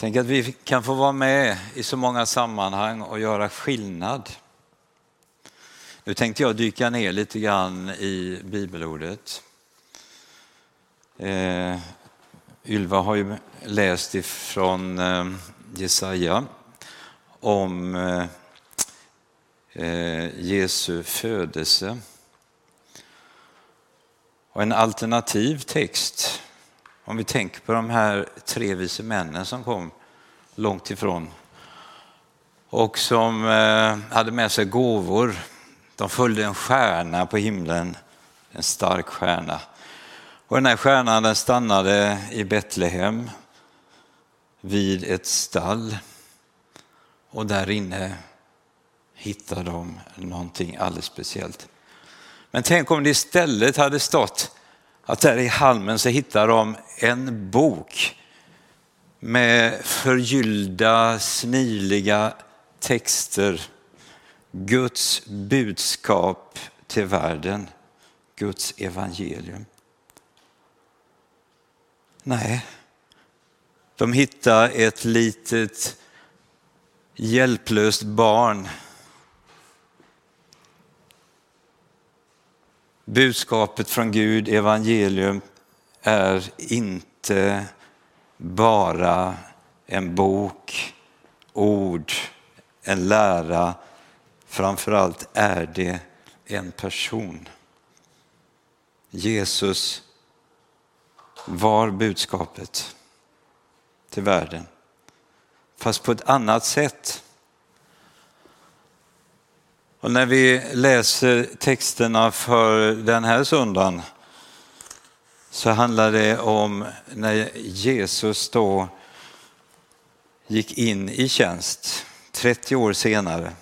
Tänk att vi kan få vara med i så många sammanhang och göra skillnad. Nu tänkte jag dyka ner lite grann i bibelordet. Eh, Ylva har ju läst ifrån eh, Jesaja om eh, eh Jesu födelse. Och en alternativ text om vi tänker på de här tre vise männen som kom långt ifrån och som eh, hade med sig gåvor. De följde en stjärna på himlen, en stark stjärna. Och den här stjärnan den stannade i Betlehem vid ett stall och där inne hittade de någonting alldeles speciellt. Men tänk om det istället hade stått att där i halmen så hittar de en bok med förgyllda, sniliga texter. Guds budskap till världen, Guds evangelium. Nej, de hittar ett litet hjälplöst barn Budskapet från Gud, evangelium, är inte bara en bok, ord, en lära. Framförallt är det en person. Jesus var budskapet till världen, fast på ett annat sätt. Och när vi läser texterna för den här söndagen så handlar det om när Jesus då gick in i tjänst 30 år senare.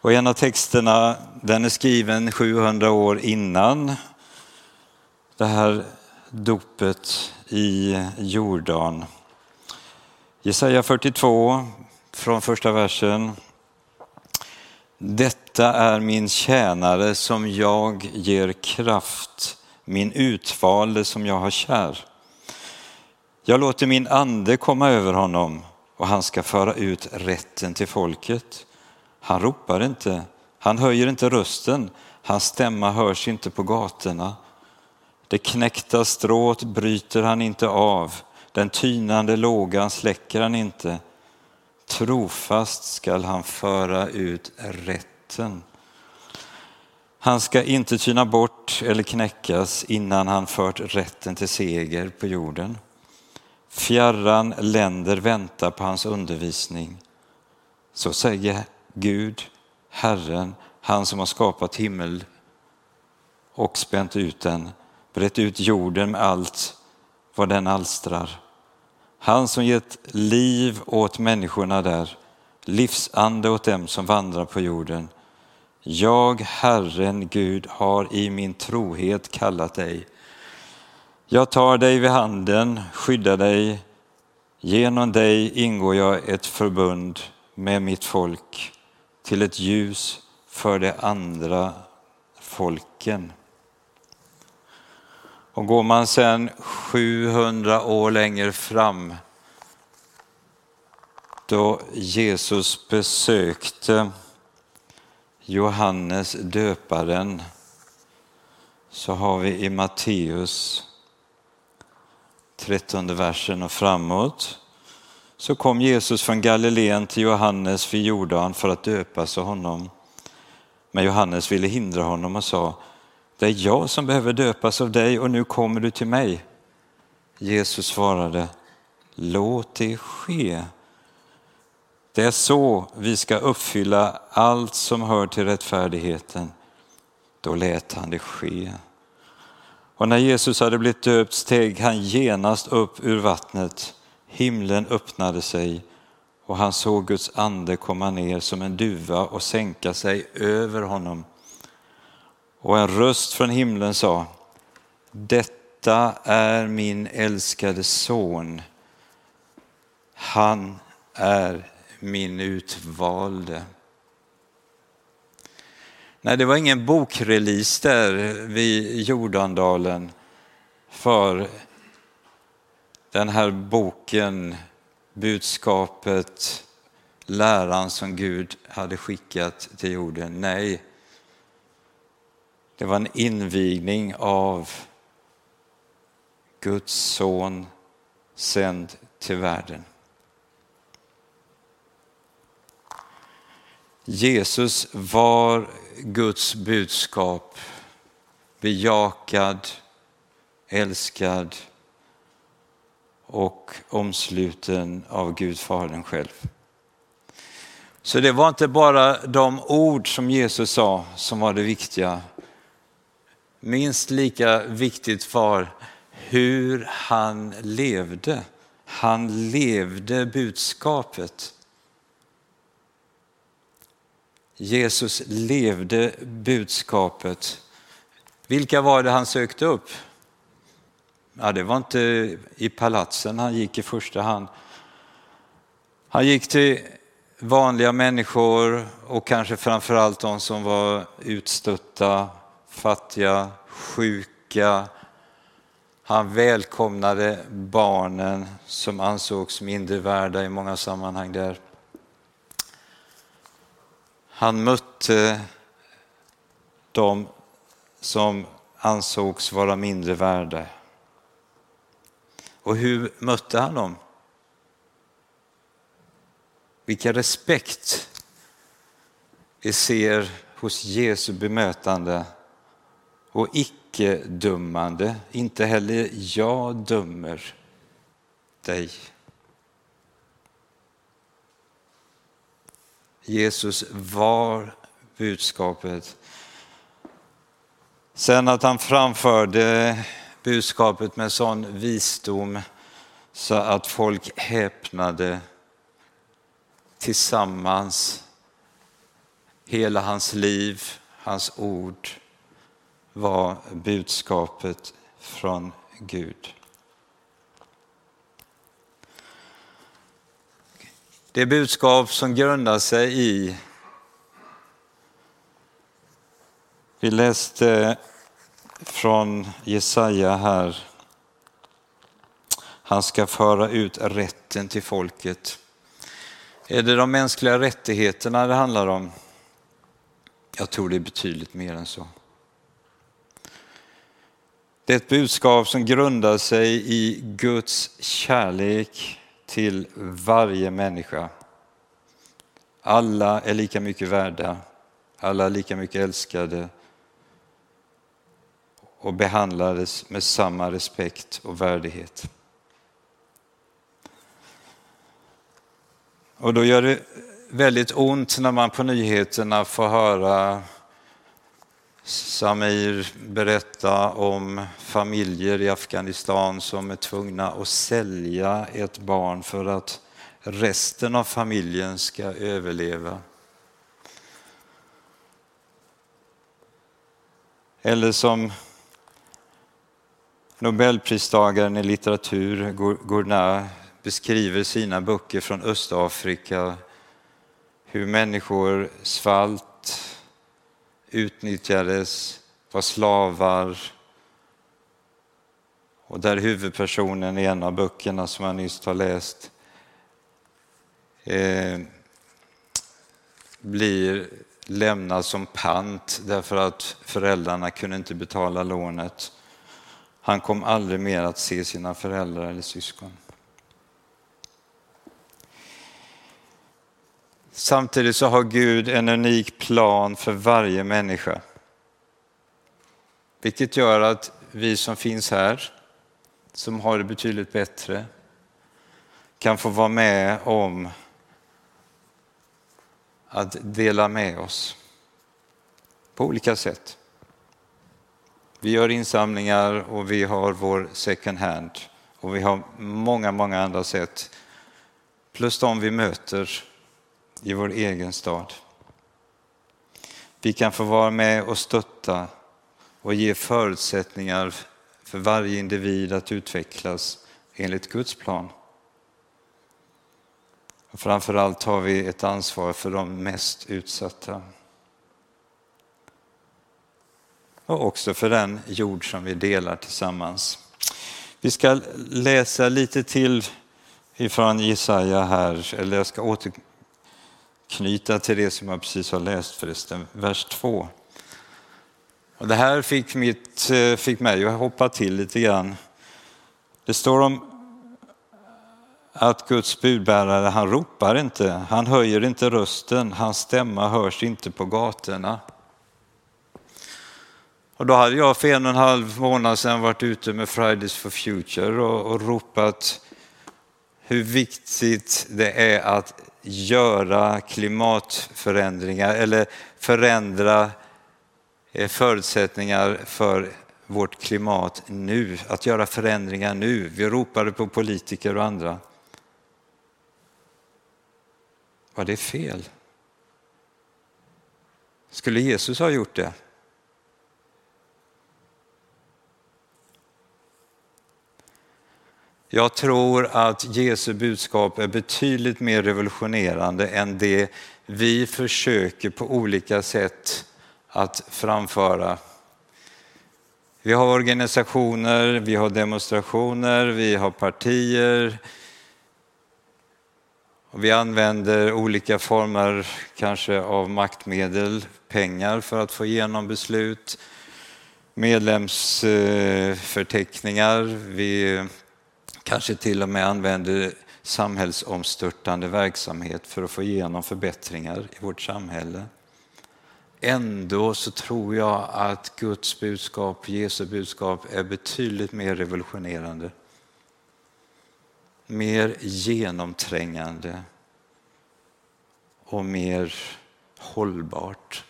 Och en av texterna den är skriven 700 år innan det här dopet i Jordan. Jesaja 42 från första versen. Detta är min tjänare som jag ger kraft, min utvalde som jag har kär. Jag låter min ande komma över honom och han ska föra ut rätten till folket. Han ropar inte, han höjer inte rösten, hans stämma hörs inte på gatorna. Det knäckta strået bryter han inte av, den tynande lågan släcker han inte. Trofast skall han föra ut rätten. Han ska inte tyna bort eller knäckas innan han fört rätten till seger på jorden. Fjärran länder väntar på hans undervisning. Så säger Gud, Herren, han som har skapat himmel och spänt ut den, brett ut jorden med allt vad den alstrar. Han som gett liv åt människorna där, livsande åt dem som vandrar på jorden. Jag, Herren Gud, har i min trohet kallat dig. Jag tar dig vid handen, skyddar dig. Genom dig ingår jag ett förbund med mitt folk till ett ljus för de andra folken. Och går man sen 700 år längre fram då Jesus besökte Johannes döparen så har vi i Matteus 13 versen och framåt så kom Jesus från Galileen till Johannes vid Jordan för att döpas av honom. Men Johannes ville hindra honom och sa det är jag som behöver döpas av dig och nu kommer du till mig. Jesus svarade, låt det ske. Det är så vi ska uppfylla allt som hör till rättfärdigheten. Då lät han det ske. Och när Jesus hade blivit döpt steg han genast upp ur vattnet. Himlen öppnade sig och han såg Guds ande komma ner som en duva och sänka sig över honom. Och en röst från himlen sa, detta är min älskade son. Han är min utvalde. Nej, det var ingen bokrelease där vid Jordandalen för den här boken, budskapet, läran som Gud hade skickat till jorden. Nej, det var en invigning av Guds son sänd till världen. Jesus var Guds budskap, bejakad, älskad och omsluten av Gud Fadern själv. Så det var inte bara de ord som Jesus sa som var det viktiga. Minst lika viktigt var hur han levde. Han levde budskapet. Jesus levde budskapet. Vilka var det han sökte upp? Ja, det var inte i palatsen han gick i första hand. Han gick till vanliga människor och kanske framförallt de som var utstötta, fattiga, sjuka. Han välkomnade barnen som ansågs mindre värda i många sammanhang där. Han mötte de som ansågs vara mindre värda. Och hur mötte han dem? Vilken respekt vi ser hos Jesu bemötande och icke-dömande. Inte heller jag dömer dig. Jesus var budskapet. Sen att han framförde budskapet med sån visdom så att folk häpnade tillsammans. Hela hans liv, hans ord var budskapet från Gud. Det budskap som grundar sig i Vi läste från Jesaja här. Han ska föra ut rätten till folket. Är det de mänskliga rättigheterna det handlar om? Jag tror det är betydligt mer än så. Det är ett budskap som grundar sig i Guds kärlek till varje människa. Alla är lika mycket värda, alla är lika mycket älskade och behandlades med samma respekt och värdighet. Och då gör det väldigt ont när man på nyheterna får höra Samir berätta om familjer i Afghanistan som är tvungna att sälja ett barn för att resten av familjen ska överleva. Eller som Nobelpristagaren i litteratur, Gournat, beskriver sina böcker från Östafrika, hur människor svalt, utnyttjades, var slavar och där huvudpersonen i en av böckerna som jag nyss har läst eh, blir lämnad som pant därför att föräldrarna kunde inte betala lånet. Han kom aldrig mer att se sina föräldrar eller syskon. Samtidigt så har Gud en unik plan för varje människa. Vilket gör att vi som finns här, som har det betydligt bättre, kan få vara med om att dela med oss på olika sätt. Vi gör insamlingar och vi har vår second hand och vi har många, många andra sätt. Plus de vi möter i vår egen stad. Vi kan få vara med och stötta och ge förutsättningar för varje individ att utvecklas enligt Guds plan. Och framförallt har vi ett ansvar för de mest utsatta. Och också för den jord som vi delar tillsammans. Vi ska läsa lite till ifrån Jesaja här, eller jag ska knyta till det som jag precis har läst förresten, vers 2. Och det här fick, mitt, eh, fick mig att hoppa till lite grann. Det står om att Guds budbärare, han ropar inte, han höjer inte rösten, hans stämma hörs inte på gatorna. Och då hade jag för en och en halv månad sedan varit ute med Fridays for Future och, och ropat hur viktigt det är att göra klimatförändringar eller förändra eh, förutsättningar för vårt klimat nu, att göra förändringar nu. Vi ropade på politiker och andra. Var det fel? Skulle Jesus ha gjort det? Jag tror att Jesu budskap är betydligt mer revolutionerande än det vi försöker på olika sätt att framföra. Vi har organisationer, vi har demonstrationer, vi har partier. Vi använder olika former kanske av maktmedel, pengar för att få igenom beslut, medlemsförteckningar. Vi kanske till och med använder samhällsomstörtande verksamhet för att få igenom förbättringar i vårt samhälle. Ändå så tror jag att Guds budskap, Jesu budskap är betydligt mer revolutionerande. Mer genomträngande och mer hållbart.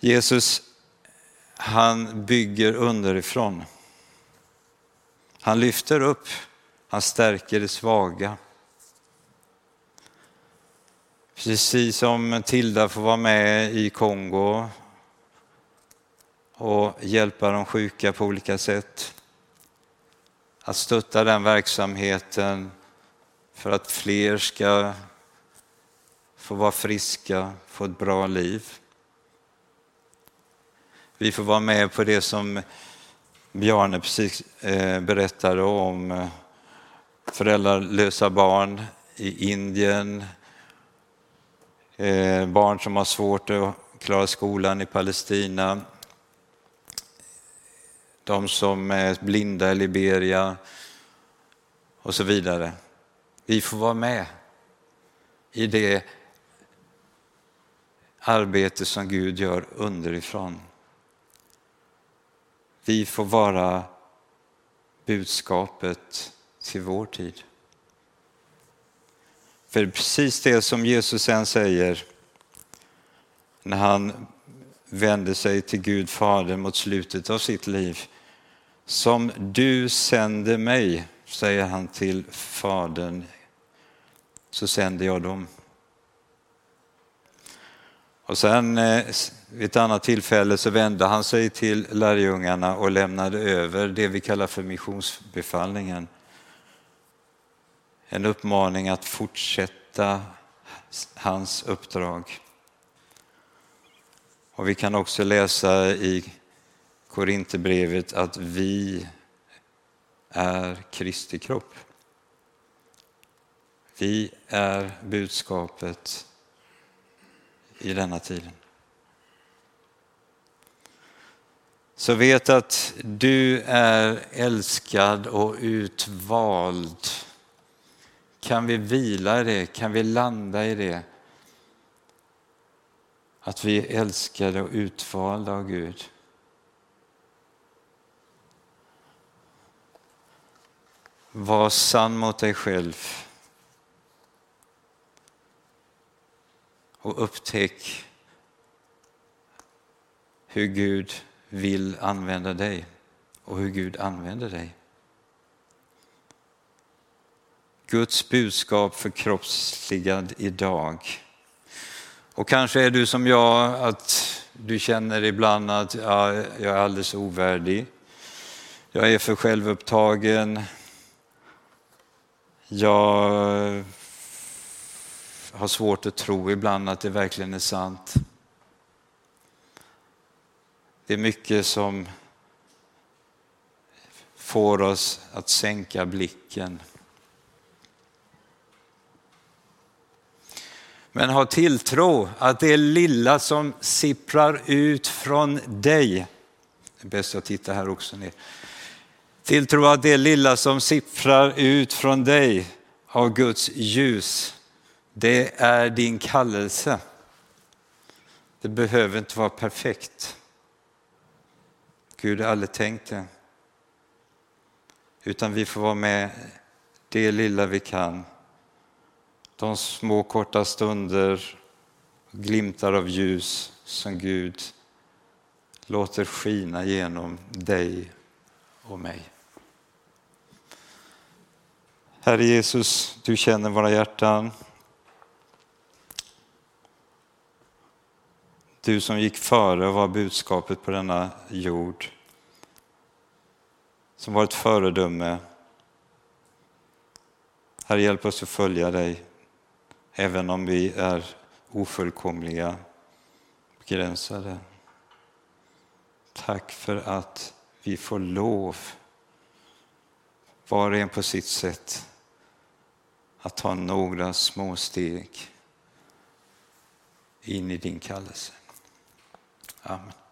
Jesus, han bygger underifrån. Han lyfter upp, han stärker det svaga. Precis som Tilda får vara med i Kongo och hjälpa de sjuka på olika sätt. Att stötta den verksamheten för att fler ska få vara friska, få ett bra liv. Vi får vara med på det som Bjarne precis eh, berättade om eh, föräldralösa barn i Indien, eh, barn som har svårt att klara skolan i Palestina, de som är blinda i Liberia och så vidare. Vi får vara med i det arbete som Gud gör underifrån. Vi får vara budskapet till vår tid. För precis det som Jesus sen säger när han vänder sig till Gud Fader mot slutet av sitt liv. Som du sände mig, säger han till Fadern, så sänder jag dem. Och sen eh, vid ett annat tillfälle så vände han sig till lärjungarna och lämnade över det vi kallar för missionsbefallningen. En uppmaning att fortsätta hans uppdrag. Och vi kan också läsa i Korinthierbrevet att vi är Kristi kropp. Vi är budskapet i denna tiden. Så vet att du är älskad och utvald. Kan vi vila i det? Kan vi landa i det? Att vi är älskade och utvalda av Gud. Var sann mot dig själv. Och upptäck hur Gud vill använda dig och hur Gud använder dig. Guds budskap förkroppsligad idag. Och kanske är du som jag, att du känner ibland att ja, jag är alldeles ovärdig. Jag är för självupptagen. Jag har svårt att tro ibland att det verkligen är sant. Det är mycket som får oss att sänka blicken. Men ha tilltro att det lilla som sipprar ut från dig, det är bäst att titta här också ner. Tilltro att det lilla som sipprar ut från dig av Guds ljus, det är din kallelse. Det behöver inte vara perfekt. Gud har aldrig tänkt det. Utan vi får vara med det lilla vi kan. De små korta stunder, glimtar av ljus som Gud låter skina genom dig och mig. Herre Jesus, du känner våra hjärtan. Du som gick före och var budskapet på denna jord. Som var ett föredöme. Herre, hjälp oss att följa dig, även om vi är ofullkomliga, begränsade. Tack för att vi får lov, var och en på sitt sätt, att ta några små steg in i din kallelse. Amen.